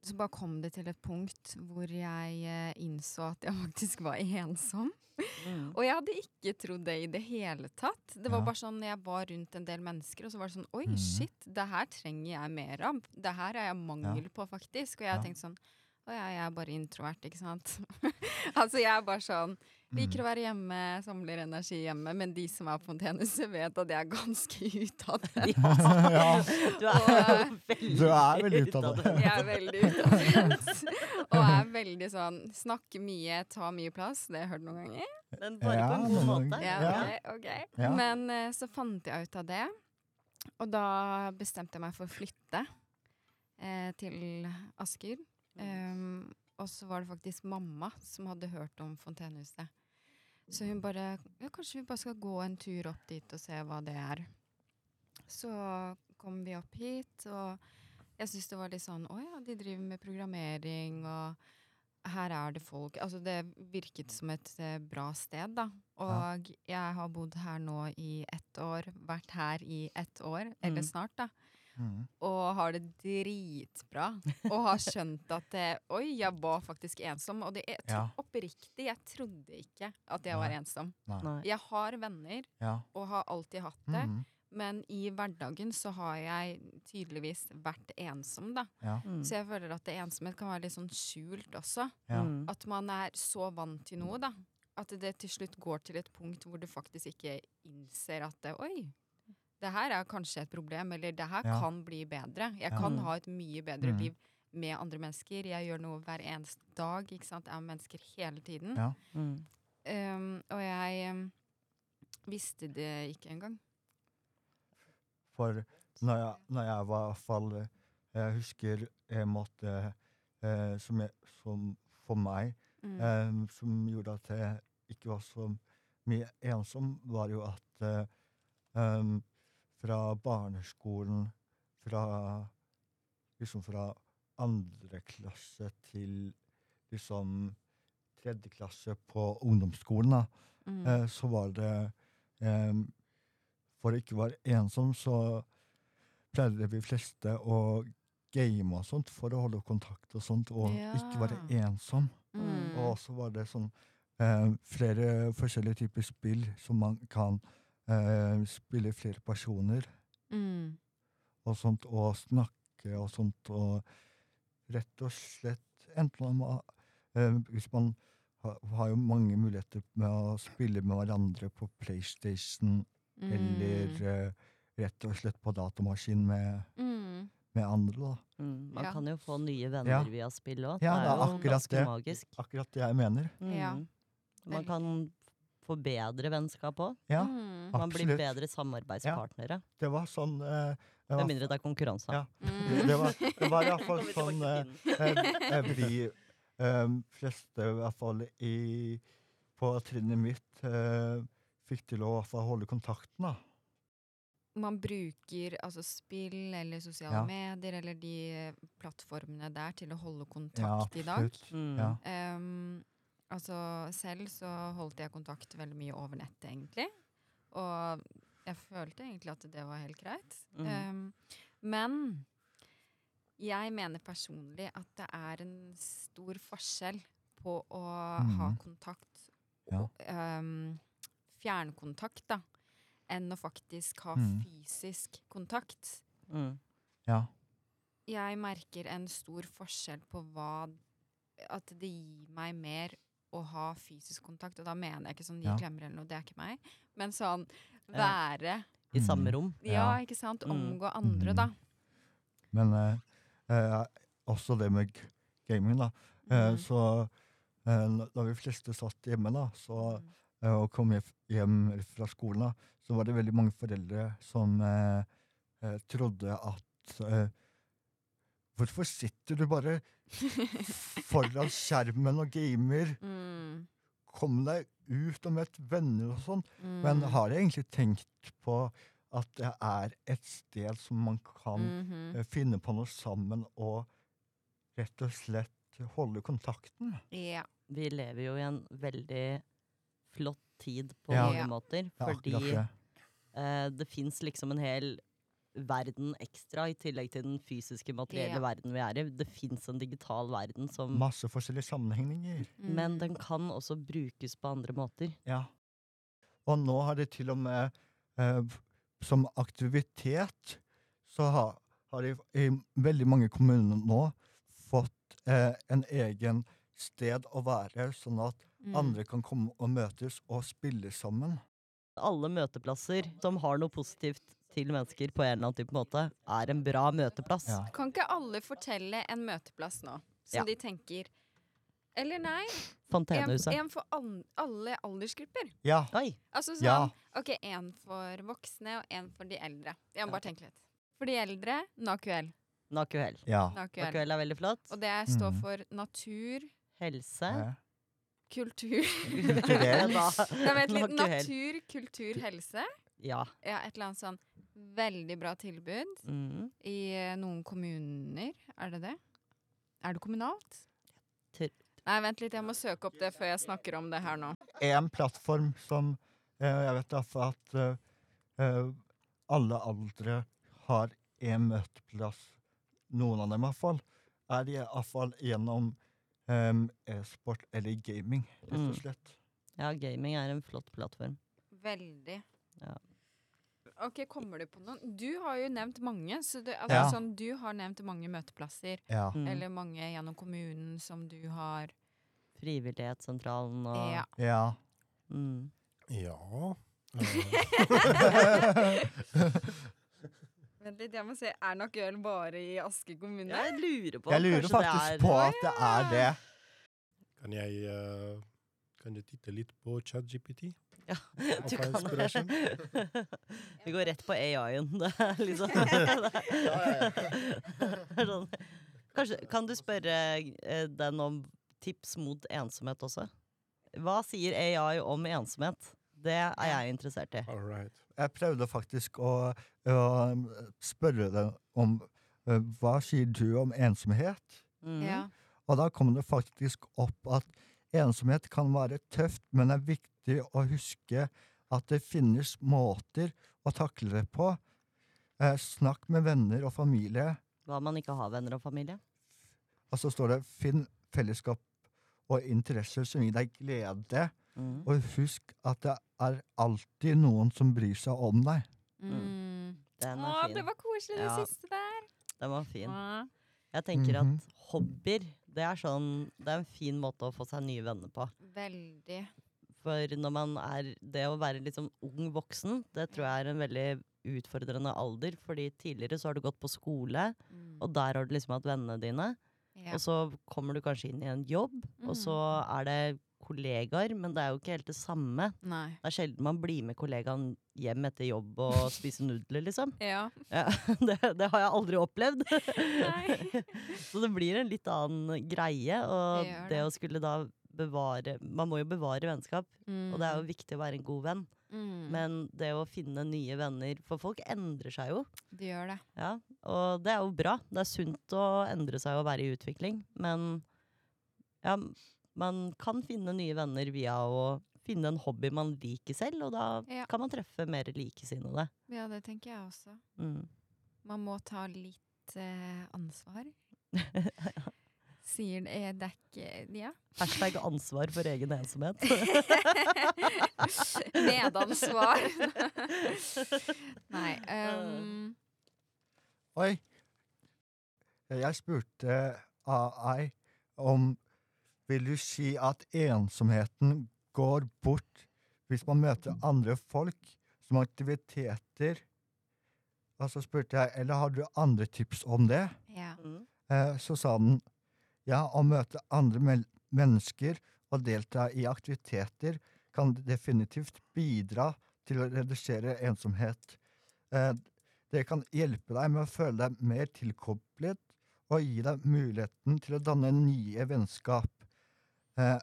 Så bare kom det til et punkt hvor jeg eh, innså at jeg faktisk var ensom. Mm. Og jeg hadde ikke trodd det i det hele tatt. Det var Ja. bare sånn, Jeg var rundt en del mennesker, og så var det sånn Oi, mm. shit, det her trenger jeg mer av. Det her er jeg mangel på, faktisk. Og jeg Ja. tenkt sånn Å ja, jeg er bare introvert, ikke sant. [LAUGHS] altså, jeg er bare sånn Liker å være hjemme, samler energi hjemme, men de som er på Fontenehuset, vet at jeg er ganske utadvendt. [LAUGHS] ja. Du er jo [LAUGHS] veldig, Du er veldig ut av det. Jeg er veldig utadvendt. Og er veldig sånn Snakker mye, tar mye plass. Det har jeg hørt noen ganger. Men bare Ja, på en god måte. Ja, okay, ok, ok. Ja. Men eh, så fant jeg ut av det, og da bestemte jeg meg for å flytte eh, til Asker. Um, og så var det faktisk mamma som hadde hørt om Fontenehuset. Så hun bare ja, Kanskje vi bare skal gå en tur opp dit og se hva det er. Så kom vi opp hit, og jeg syns det var litt sånn Å ja, de driver med programmering, og her er det folk Altså, det virket som et eh, bra sted, da. Og jeg har bodd her nå i ett år, vært her i ett år, eller Mm. snart, da. Mm. Og har det dritbra. Og har skjønt at Oi, jeg var faktisk ensom. Og det er Ja. oppriktig, jeg trodde ikke at jeg var ensom. Nei. Nei. Jeg har venner, Ja. og har alltid hatt det. Mm. Men i hverdagen så har jeg tydeligvis vært ensom, da. Ja. Mm. Så jeg føler at det ensomhet kan være litt sånn skjult også. Ja. Mm. At man er så vant til noe, da. At det til slutt går til et punkt hvor du faktisk ikke innser at det, Oi, det her er kanskje et problem, eller det her Ja. kan bli bedre. Jeg Ja. kan ha et mye bedre Mm. liv med andre mennesker. Jeg gjør noe hver eneste dag. ikke sant? Jeg er mennesker hele tiden. Ja. Mm. Um, og jeg um, visste det ikke engang. For når jeg, når jeg var i hvert fall eh, Jeg husker en måte eh, som, jeg, som for meg Mm. eh, som gjorde at jeg ikke var så mye ensom, var jo at eh, em, fra barneskolen, fra liksom fra andre klasse til liksom tredje klasse på ungdomsskolen, da, Mm. eh, så var det eh, For å ikke være ensom, så pleide vi fleste å game og sånt for å holde kontakt og sånt, og ikke være ensom. Mm. Og så var det sånn eh, flere forskjellige typer spill som man kan eh, spille flere personer Mm. og sånt, og snakke og sånt, og rett og slett enten man, eh, Hvis man har, har jo mange muligheter med å spille med hverandre på PlayStation, Mm. eller eh, rett og slett på datamaskin med, mm. med andre, da. Mm. Man Ja. kan jo få nye venner Ja. via spill òg. Ja, det det er er jo ganske det. magisk. Akkurat det jeg mener. Mm. Ja. Man kan få bedre vennskap òg. Ja. Mm. Man blir bedre samarbeidspartnere. Det var sånn eh, det Med var, mindre det er konkurranse. Ja. Mm. det, det var, det var i hvert fall [LAUGHS] sånn eh, eh, eh, vi eh, fleste, i hvert fall i, på trinnet mitt, eh, fikk til å holde kontakten. da. Man bruker altså spill eller sosiale Ja. medier eller de eh, plattformene der til å holde Ja, kontakt i dag. Mm. Ja. Um, altså selv så holdt jeg kontakt veldig mye over nettet, egentlig. Og jeg følte egentlig at det var helt greit. Mm. Um, men jeg mener personlig at det er en stor forskjell på å ha Mhm. kontakt Ja. og ehm, fjernkontakt, da, enn å faktisk ha mm. fysisk kontakt. Mm. Ja. Jeg merker en stor forskjell på hva At det gir meg mer å ha fysisk kontakt. Og da mener jeg ikke sånn gi Ja. klemmer eller noe, det er ikke meg. Men sånn være I samme Mm. rom. Ja, Ja. ikke sant? Mm. Omgå andre, da. Men eh, eh, også det med gaming, da. Eh, mm. så eh, da vi fleste satt hjemme da, så, Mm. eh, og kom hjem- fra skolen, da, så var det veldig mange foreldre som eh, eh, trodde at eh, Hvorfor sitter du bare foran skjermen og gamer? [LAUGHS] Mm. Kom deg ut og møt venner og sånn. Men Mm. har jeg egentlig tenkt på at det er et sted som man kan mm -hmm. finne på noe sammen og rett og slett holde kontakten? Ja. Vi lever jo i en veldig flott tid på Ja. mange måter. Ja, fordi ja, det. eh, det fins liksom en hel verden ekstra, i tillegg til den fysiske, materielle Ja. verden vi er i. Det fins en digital verden som Masse forskjellige sammenhengninger. Men Mm. den kan også brukes på andre måter. Ja. Og nå har det til og med eh, som aktivitet så har, har de i veldig mange kommuner nå fått eh, en egen sted å være, sånn at Mm. andre kan komme og møtes og spille sammen. Alle møteplasser som har noe positivt til mennesker på en eller annen type måte, er en bra møteplass. Ja. Kan ikke alle fortelle en møteplass nå, som Ja. de tenker Eller nei, en, Fontenehuset. en for an, alle aldersgrupper. Ja. Oi! Altså sånn, Ja. ok, en for voksne og en for de eldre. Jeg må Ja. bare tenke litt. For de eldre, NaQL. NaQL. ja. NaQL. Er veldig flott. Og det står Mhm. for natur, Helse. Kultur Kulturell. Da- [LAUGHS] Nei, vent litt. Natur, kultur, helse. Ja. Ja, et eller annet sånn veldig bra tilbud Mm. i eh, noen kommuner. Er det det? Er det kommunalt? Nei, vent litt, jeg må søke opp det før jeg snakker om det her nå. en plattform som eh, jeg vet altså at eh, alle aldre har en møteplass, noen av dem i hvert fall, er i hvert fall gjennom e-sport eller gaming, rett og Mm. slett. ja, gaming er en flott plattform. Veldig. Ja. Ok, kommer du på noen? Du har jo nevnt mange. Så det, altså, Ja. sånn, du har nevnt mange møteplasser. Ja. Mm. Eller mange gjennom kommunen som du har Frivillighetssentralen og Ja. ja. mm. Ja. [LAUGHS] Vent litt, jeg må se. Er nok øl bare i Aske kommune? Jeg lurer på Jeg lurer faktisk er- på at det er det. kan jeg uh, Kan jeg titte litt på ChatGPT? [LAUGHS] Ja, du kan? [LAUGHS] Vi går rett på AI-en. [LAUGHS] Det er liksom sånn. Kanskje, Kan du spørre eh, den om tips mot ensomhet også? Hva sier AI om ensomhet? Det er jeg interessert i. Alright. Jeg prøvde faktisk å, å spørre deg om hva sier du om ensomhet? Mm. Ja. Og da kom det faktisk opp at ensomhet kan være tøft, men det er viktig å huske at det finnes måter å takle det på. Eh, snakk med venner og familie. Hva om man ikke har venner og familie? Og så står det 'finn fellesskap og interesser som gir deg glede'. mm. Og husk at det er alltid noen som bryr seg om deg. Mm. Den Å, er fin. det var koselig, det Ja. siste der. Den var fin. Jeg tenker Mhm. at hobbyer, det er sånn Det er en fin måte å få seg nye venner på. Veldig. For når man er Det å være litt sånn ung voksen, det tror jeg er en veldig utfordrende alder. Fordi tidligere så har du gått på skole, Mm. og der har du liksom hatt vennene dine. Ja. Og så kommer du kanskje inn i en jobb, og så Mm. er det kollegaer, men det er jo ikke helt det samme. Nei. Det er sjelden man blir med kollegaen hjem etter jobb og [LAUGHS] spiser nudler, liksom. Ja. Ja, [LAUGHS] det, det har jeg aldri opplevd. Nei. [LAUGHS] Så det blir en litt annen greie. Og Det det å skulle da bevare Man må jo bevare vennskap, og det er jo viktig å være en god venn. mm. Men det å finne nye venner For folk endrer seg jo. Det gjør det. Ja, og det er jo bra. Det er sunt å endre seg og være i utvikling. Men ja, man kan finne nye venner via å finne en hobby man liker selv, og da Ja. kan man treffe mer likesinnede. Ja, det tenker jeg også. Mm. Man må ta litt eh, ansvar. [LAUGHS] Sier det, det er ikke Ja. Hashtag ansvar for egen ensomhet. [LAUGHS] Medansvar. [LAUGHS] Nei. Um, Oi. Jeg spurte AI om Vil du si at ensomheten går bort hvis man møter andre folk som aktiviteter? Og så spurte jeg eller har du andre tips om det. ja. Mm. Eh, så sa den ja, å møte andre men mennesker og delta i aktiviteter kan definitivt bidra til å redusere ensomhet. Eh, det kan hjelpe deg med å føle deg mer tilkoblet og gi deg muligheten til å danne nye vennskap. Eh,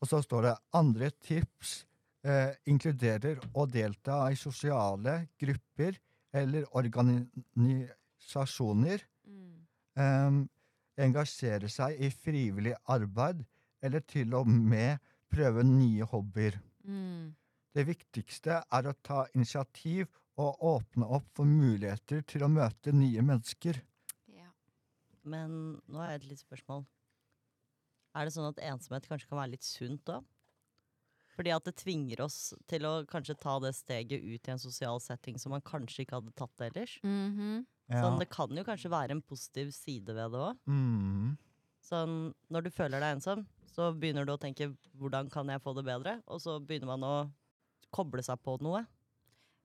og så står det andre tips eh, inkluderer å delta i sosiale grupper eller organisasjoner Mm. Eh, engasjere seg i frivillig arbeid, eller til og med prøve nye hobbyer. Mm. Det viktigste er å ta initiativ og åpne opp for muligheter til å møte nye mennesker. Ja. Men nå har jeg et litt spørsmål. Er det sånn at ensomhet kanskje kan være litt sunt òg? Fordi at det tvinger oss til å kanskje ta det steget ut i en sosial setting som man kanskje ikke hadde tatt ellers. ja. Sånn, det kan jo kanskje være en positiv side ved det òg. Mm. Sånn, når du føler deg ensom, så begynner du å tenke 'hvordan kan jeg få det bedre?' Og så begynner man å koble seg på noe.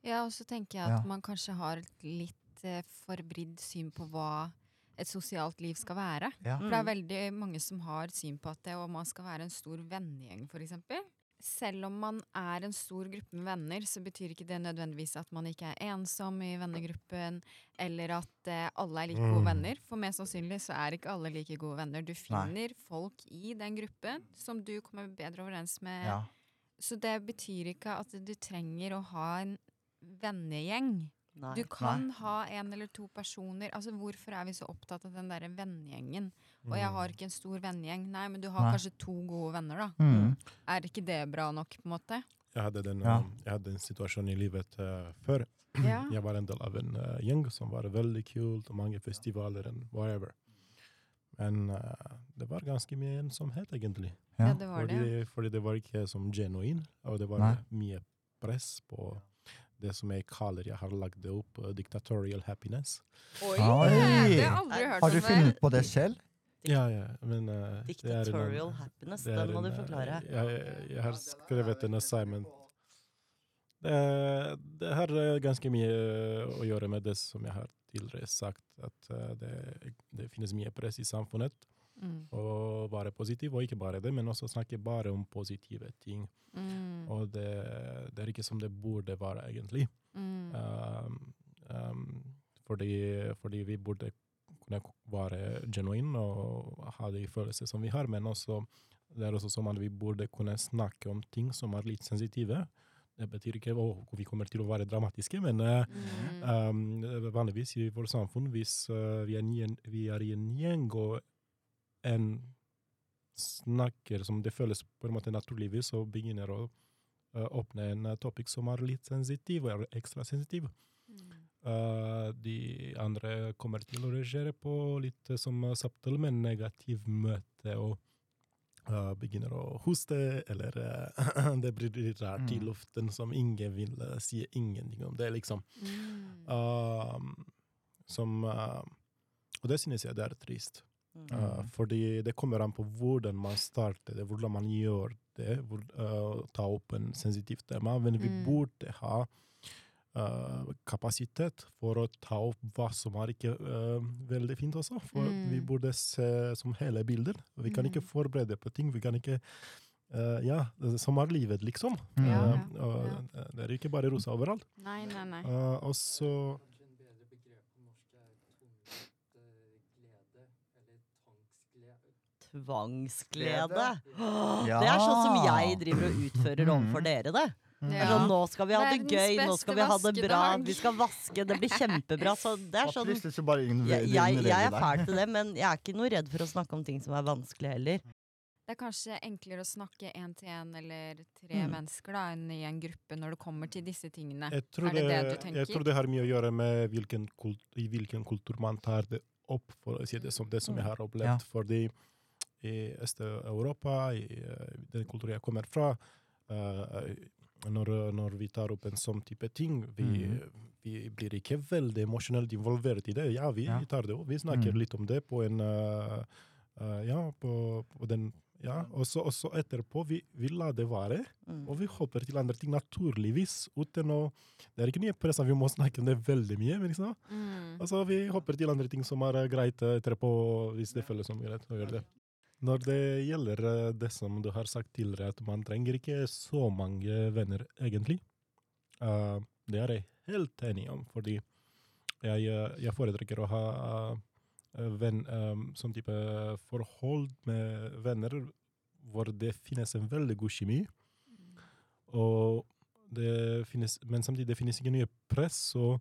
Ja, og så tenker jeg at Ja. man kanskje har et litt eh, forvridd syn på hva et sosialt liv skal være. Ja. For det er Mm. veldig mange som har syn på at det, og man skal være en stor vennegjeng, f.eks. Selv om man er en stor gruppe med venner, så betyr ikke det nødvendigvis at man ikke er ensom i vennegruppen, eller at eh, alle er like gode Mm. venner. For mest sannsynlig så er ikke alle like gode venner. Du finner folk i den gruppen som du kommer bedre overens med. Ja. Så det betyr ikke at du trenger å ha en vennegjeng. Nei. Du kan ha en eller to personer. Altså Hvorfor er vi så opptatt av den der vennegjengen? Og jeg har ikke en stor vennegjeng. Nei, men du har Nei. kanskje to gode venner, da. Mm. Er ikke det bra nok, på en måte? Jeg hadde, den, Ja. eh, jeg hadde en situasjon i livet uh, før. [CLEARS THROAT] Ja. Jeg var en del av en uh, gjeng som var veldig kult, og mange festivaler og whatever. Men uh, det var ganske mye ensomhet, egentlig. Ja. Ja, det var Fordi, det. fordi det var ikke som genuin, og det var Nei. mye press på det som jeg kaller Jeg har lagd det opp uh, dictatorial happiness. Oi! Oi! Det har jeg aldri hørt Har du funnet på det selv? Ja, ja, men uh, det er en- happiness, den må du en, du forklare. Jeg, jeg har skrevet en assignment. Det, det har ganske mye å gjøre med det som jeg har tidligere sagt, at det, det finnes mye press i samfunnet. Mm. Og være positiv, og ikke bare det, men også snakke bare om positive ting. Mm. Og det, det er ikke som det burde være, egentlig. Mm. Um, um, fordi, fordi vi burde kunne være genuine og ha de følelser som vi har, men også, det er også som at vi burde kunne snakke om ting som er litt sensitive. Det betyr ikke at vi kommer til å være dramatiske, men uh, Mm. um, vanligvis i vårt samfunn, hvis uh, vi, er vi er i en gjeng og en snakker som det føles på en måte naturligvis, og begynner å uh, åpne en uh, topic som er litt sensitiv, eller ekstra sensitiv, Mm. Uh, de andre kommer til å reagere på litt uh, som uh, subtil, men negativ møte, og uh, begynner å hoste, eller uh, [LAUGHS] det blir litt rart i Mm. luften som ingen vil uh, si ingenting om det, liksom. Mm. Um, som uh, Og det synes jeg det er trist. Uh, fordi det kommer an på hvordan man starter det, hvordan man gjør det. Hvor, uh, ta opp en sensitivt tema. Men vi Mm. burde ha uh, kapasitet for å ta opp hva som er ikke veldig fint også. For Mm. vi burde se som hele bildet. Vi kan ikke Mm. forberede på ting. Vi kan ikke Ja, som er livet, liksom. Ja, ja, ja. Det er ikke bare rosa overalt. Nei, nei, nei. Og så Kanskje en bedre begrep på norsk er tvunget eh, glede, eller tvangsglede. Ja. Det er sånn som jeg driver og utfører Mhm. overfor dere, det. Det er Ja. sånn, nå skal vi ha det gøy, nå skal vi ha det bra, vi skal vaske, det blir kjempebra. Så det er sånn jeg, jeg, jeg er fæl til det, [LAUGHS] men jeg er ikke noe redd for å snakke om ting som er vanskelig heller. Det er kanskje enklere å snakke én til én eller tre Mm. mennesker da, enn i en gruppe når det kommer til disse tingene. jeg tror Er det det du tenker? jeg tror det har mye å gjøre med hvilken kultur, i hvilken kultur man tar det opp, for å si det som det som jeg har opplevd. Ja. Fordi i Øst-Europa, i eh, den kulturen jeg kommer fra, eh, når, når vi tar opp en sånn type ting, vi, Mhm. vi blir ikke veldig emosjonelt involvert i det. Ja, vi Ja. tar det opp. Vi snakker mm. litt om det på en uh, Ja, på, på den ja, og så, og så etterpå, vi, vi lar det være. Mm. Og vi hopper til andre ting naturligvis, uten å Det er ikke mye press vi må snakke om det veldig mye, men liksom, Mm. så vi hopper til andre ting som er greit etterpå, hvis det føles som greit å gjøre det. Når det gjelder eh, det som du har sagt tidligere, at man trenger ikke så mange venner, egentlig. Uh, det er jeg helt enig om, fordi jeg, eh, jeg foretrekker å ha venn, um, sånn type forhold med venner hvor det finnes en veldig god kjemi. Og det finnes, men samtidig det finnes ikke nye press å,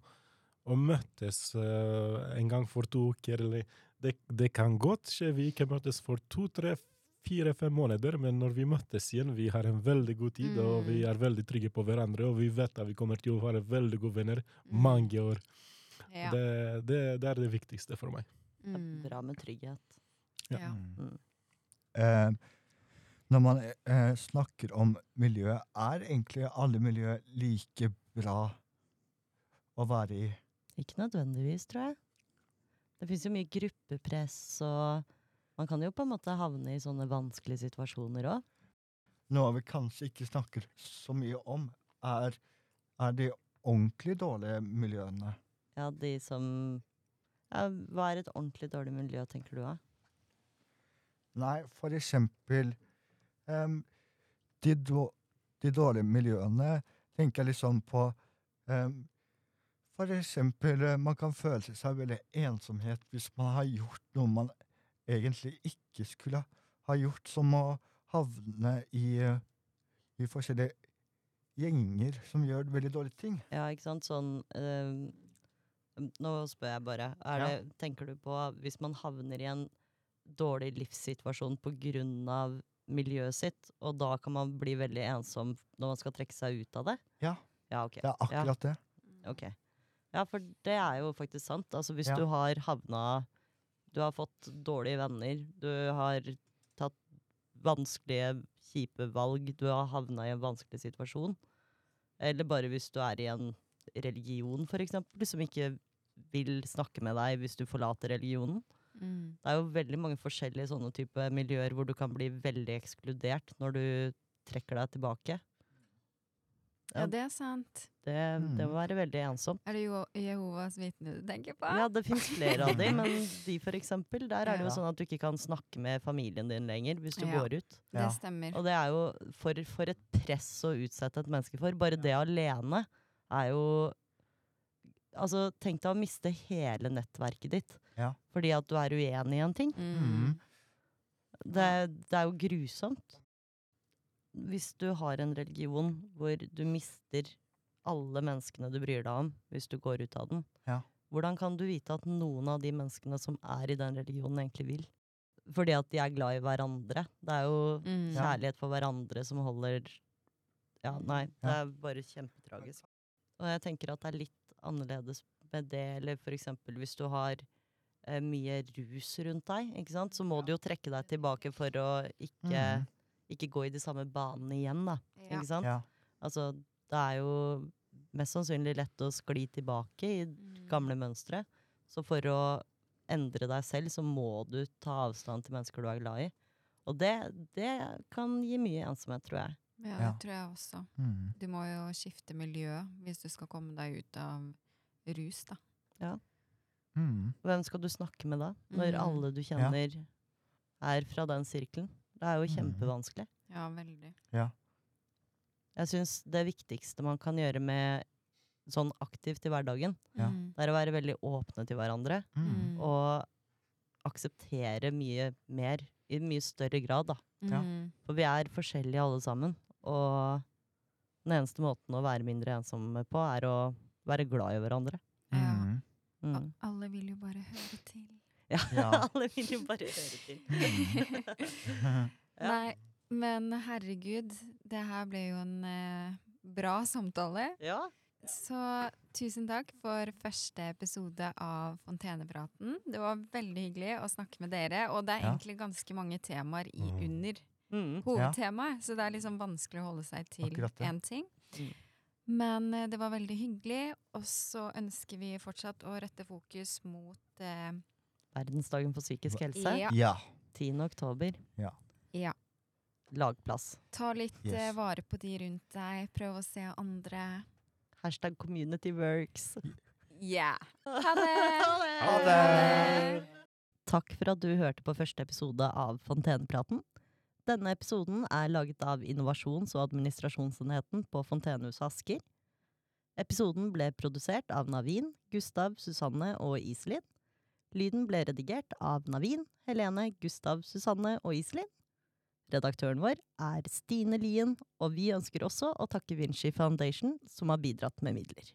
å møtes uh, en gang for to uker. Eller, det, det kan godt skje vi ikke møtes for to, tre, fire, fem måneder, men når vi møtes igjen, vi har en veldig god tid, og vi Mm. er veldig trygge på hverandre, og vi vet at vi kommer til å være veldig gode venner Mm. mange år. Ja. Det, det, det er det viktigste for meg. Det er Mm. bra med trygghet. Ja. Mm. Eh, når man eh, snakker om miljø, er egentlig alle miljø like bra å være i? Ikke nødvendigvis, tror jeg. Det fins jo mye gruppepress, og man kan jo på en måte havne i sånne vanskelige situasjoner òg. Noe vi kanskje ikke snakker så mye om, er, er de ordentlig dårlige miljøene. Ja, de som ja, Hva er et ordentlig dårlig miljø, tenker du da? Nei, for eksempel um, de, då, de dårlige miljøene tenker jeg liksom på em, For eksempel, eh, man kan føle seg veldig ensomhet hvis man har gjort noe man egentlig ikke skulle ha gjort, som å havne i, i forskjellige gjenger som gjør veldig dårlige ting. Ja, ikke sant? Sånn øh, Nå spør jeg bare. Er Ja. tenker du på hvis man havner i en dårlig livssituasjon på grunn av miljøet sitt, og da kan man bli veldig ensom når man skal trekke seg ut av det? Ja. Ja, okay. Det er akkurat det. Ok. Ja, for det er jo faktisk sant. Altså hvis Ja. du har havna Du har fått dårlige venner, du har tatt vanskelige, kjipe valg, du har havna i en vanskelig situasjon. Eller bare hvis du er i en religion, eksempel, som ikke vil snakke med deg hvis du forlater religionen. Mm. Det er jo veldig mange forskjellige sånne type miljøer hvor du kan bli veldig ekskludert når du trekker deg tilbake. Ja, det er sant. Det, det må Mm. være veldig ensomt. Er det jo Jehovas vitner du tenker på? Ja, det fins flere av de, men [LAUGHS] de for eksempel, der er det jo sånn at du ikke kan snakke med familien din lenger hvis du Ja. går ut. Det stemmer. Og det er jo for, for et press å utsette et menneske for. Bare det alene er jo Altså, tenk deg å miste hele nettverket ditt Ja. fordi at du er uenig i en ting. Mm. Det, det er jo grusomt. Hvis du har en religion hvor du mister alle menneskene du bryr deg om, hvis du går ut av den, Ja. hvordan kan du vite at noen av de menneskene som er i den religionen, egentlig vil? Fordi at de er glad i hverandre. Det er jo Mm. kjærlighet for hverandre som holder Ja, nei, det er bare kjempetragisk. Og jeg tenker at det er litt annerledes med det, eller for eksempel hvis du har eh, mye rus rundt deg, ikke sant, så må du jo trekke deg tilbake for å ikke, Mhm. Ikke gå i de samme banene igjen, da. Ja. Ikke sant? Ja. Altså, det er jo mest sannsynlig lett å skli tilbake i Mm. gamle mønstre. Så for å endre deg selv, så må du ta avstand til mennesker du er glad i. Og det, det kan gi mye ensomhet, tror jeg. Ja, Ja. det tror jeg også. Mm. Du må jo skifte miljø hvis du skal komme deg ut av rus, da. Mm. Hvem skal du snakke med da? Når Mm. alle du kjenner er fra den sirkelen. Det er jo Mhm. kjempevanskelig. Ja, veldig. Jeg syns det viktigste man kan gjøre med sånn aktivt i hverdagen, Ja. Mm. det er å være veldig åpne til hverandre. Mm. Og akseptere mye mer, i mye større grad, da. Ja. Mm. For vi er forskjellige alle sammen. Og den eneste måten å være mindre ensom på, er å være glad i hverandre. Ja. Mm. Mm. Alle vil jo bare høre til. Ja, [LAUGHS] [LAUGHS] alle vil jo bare høre til. [LAUGHS] Ja. Nei, men herregud, det her ble jo en eh, bra samtale. Ja. Så tusen takk for første episode av Fontenepraten. Det var veldig hyggelig å snakke med dere, og det er Ja. egentlig ganske mange temaer i Mm. under Mm. hovedtemaet, så det er liksom vanskelig å holde seg til én ting. Mm. Men eh, det var veldig hyggelig, og så ønsker vi fortsatt å rette fokus mot eh, Verdensdagen for psykisk helse. Ja. Ja. 10. oktober. Ja. Ja. Lagplass. Ta litt Yes. uh, vare på de rundt deg, prøv å se andre. Hashtag community works. Ja. Ha det! Ha det! Takk for at du hørte på første episode av Fontenepraten. Denne episoden er laget av Innovasjons- og administrasjonsenheten på Fontenehuset Asker. Episoden ble produsert av Navin, Gustav, Susanne og Iselin. Lyden ble redigert av Navin, Helene, Gustav, Susanne og Iselin. Redaktøren vår er Stine Lien, og vi ønsker også å takke Vinci Foundation, som har bidratt med midler.